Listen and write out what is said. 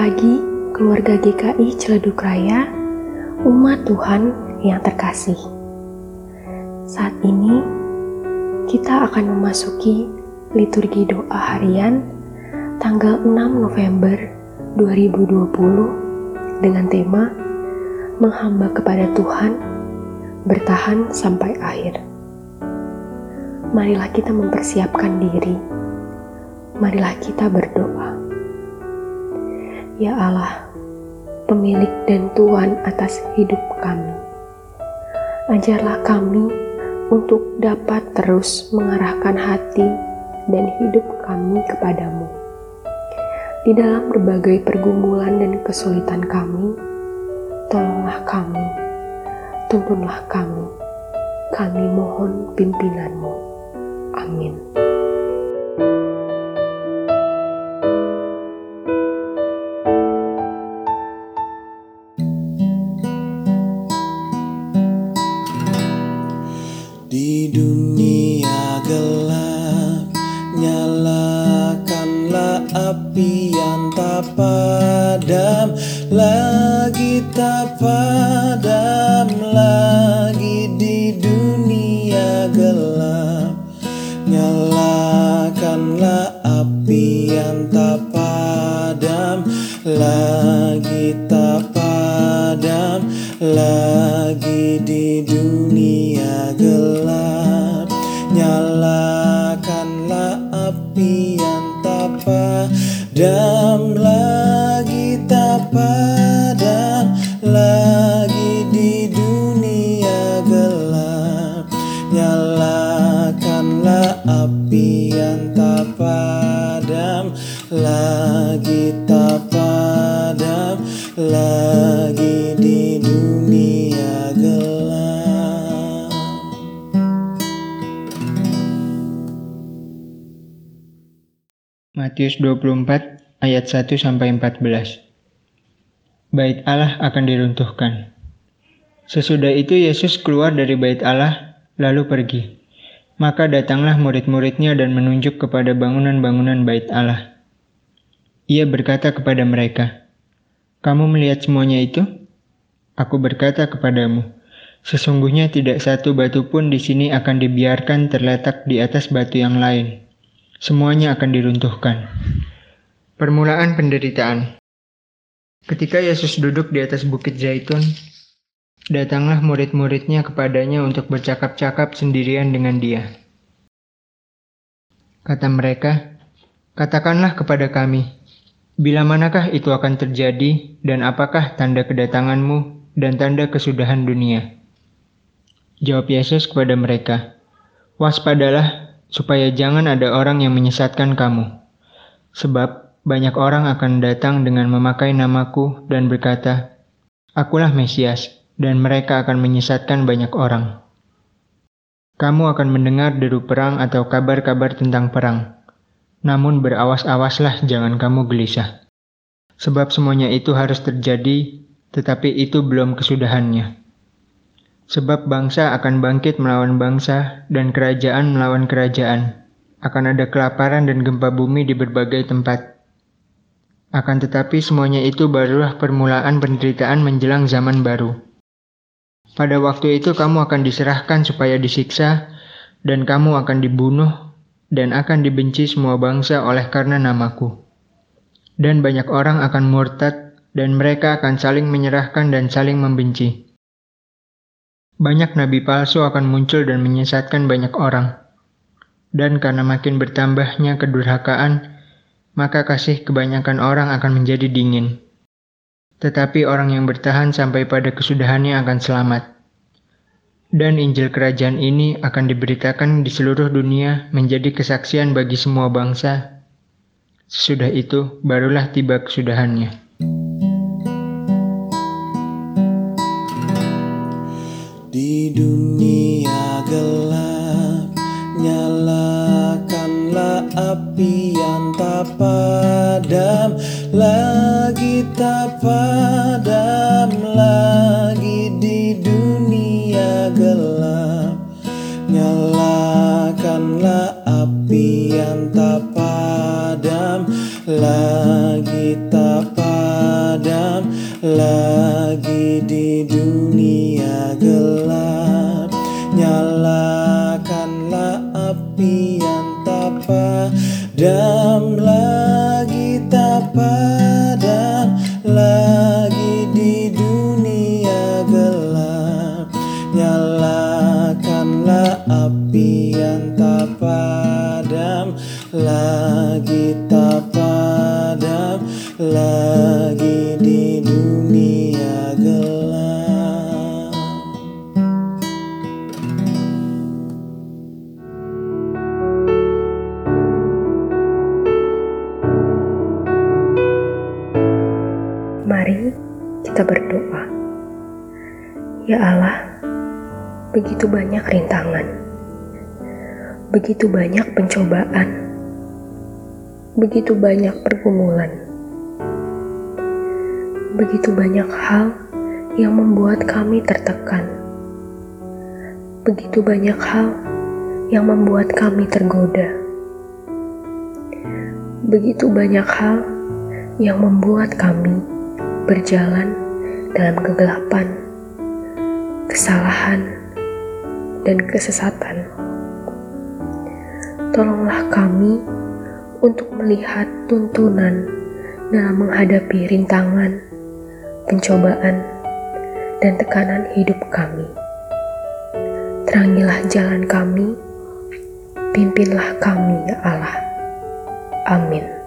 pagi, keluarga GKI Ciledug Raya, umat Tuhan yang terkasih. Saat ini, kita akan memasuki liturgi doa harian tanggal 6 November 2020 dengan tema Menghamba kepada Tuhan, bertahan sampai akhir. Marilah kita mempersiapkan diri. Marilah kita berdoa. Ya Allah, pemilik dan Tuhan atas hidup kami. Ajarlah kami untuk dapat terus mengarahkan hati dan hidup kami kepadamu. Di dalam berbagai pergumulan dan kesulitan kami, tolonglah kami, tuntunlah kami, kami mohon pimpinanmu. Amin. Api yang tak padam lagi tak padam lagi di dunia gelap. Nyalakanlah api yang tak padam lagi tak padam lagi di dunia gelap. Nyalakanlah api padam lagi tak padam lagi di dunia gelap. Nyalakanlah api yang tak padam lagi tak padam lagi Matius 24 ayat 1 sampai 14. Bait Allah akan diruntuhkan. Sesudah itu Yesus keluar dari bait Allah lalu pergi. Maka datanglah murid-muridnya dan menunjuk kepada bangunan-bangunan bait Allah. Ia berkata kepada mereka, "Kamu melihat semuanya itu? Aku berkata kepadamu, sesungguhnya tidak satu batu pun di sini akan dibiarkan terletak di atas batu yang lain." Semuanya akan diruntuhkan. Permulaan penderitaan. Ketika Yesus duduk di atas bukit Zaitun, datanglah murid-muridnya kepadanya untuk bercakap-cakap sendirian dengan dia. Kata mereka, Katakanlah kepada kami, bila manakah itu akan terjadi dan apakah tanda kedatanganmu dan tanda kesudahan dunia? Jawab Yesus kepada mereka, Waspadalah supaya jangan ada orang yang menyesatkan kamu. Sebab banyak orang akan datang dengan memakai namaku dan berkata, Akulah Mesias, dan mereka akan menyesatkan banyak orang. Kamu akan mendengar deru perang atau kabar-kabar tentang perang. Namun berawas-awaslah jangan kamu gelisah. Sebab semuanya itu harus terjadi, tetapi itu belum kesudahannya. Sebab bangsa akan bangkit melawan bangsa dan kerajaan melawan kerajaan. Akan ada kelaparan dan gempa bumi di berbagai tempat. Akan tetapi semuanya itu barulah permulaan penderitaan menjelang zaman baru. Pada waktu itu kamu akan diserahkan supaya disiksa, dan kamu akan dibunuh, dan akan dibenci semua bangsa oleh karena namaku. Dan banyak orang akan murtad, dan mereka akan saling menyerahkan dan saling membenci. Banyak nabi palsu akan muncul dan menyesatkan banyak orang. Dan karena makin bertambahnya kedurhakaan, maka kasih kebanyakan orang akan menjadi dingin. Tetapi orang yang bertahan sampai pada kesudahannya akan selamat. Dan Injil Kerajaan ini akan diberitakan di seluruh dunia menjadi kesaksian bagi semua bangsa. Sesudah itu, barulah tiba kesudahannya. Di dunia gelap Nyalakanlah api yang tak padam. Lagi tak padam Lagi di dunia gelap. Nyalakanlah api yang tak padam. Lagi tak padam lagi di dunia padam lagi tak padam lagi di dunia gelap. Nyalakanlah api yang tak padam lagi tak padam lagi di kita berdoa. Ya Allah, begitu banyak rintangan, begitu banyak pencobaan, begitu banyak pergumulan, begitu banyak hal yang membuat kami tertekan, begitu banyak hal yang membuat kami tergoda, begitu banyak hal yang membuat kami berjalan dalam kegelapan, kesalahan, dan kesesatan. Tolonglah kami untuk melihat tuntunan dalam menghadapi rintangan, pencobaan, dan tekanan hidup kami. Terangilah jalan kami, pimpinlah kami, ya Allah. Amin.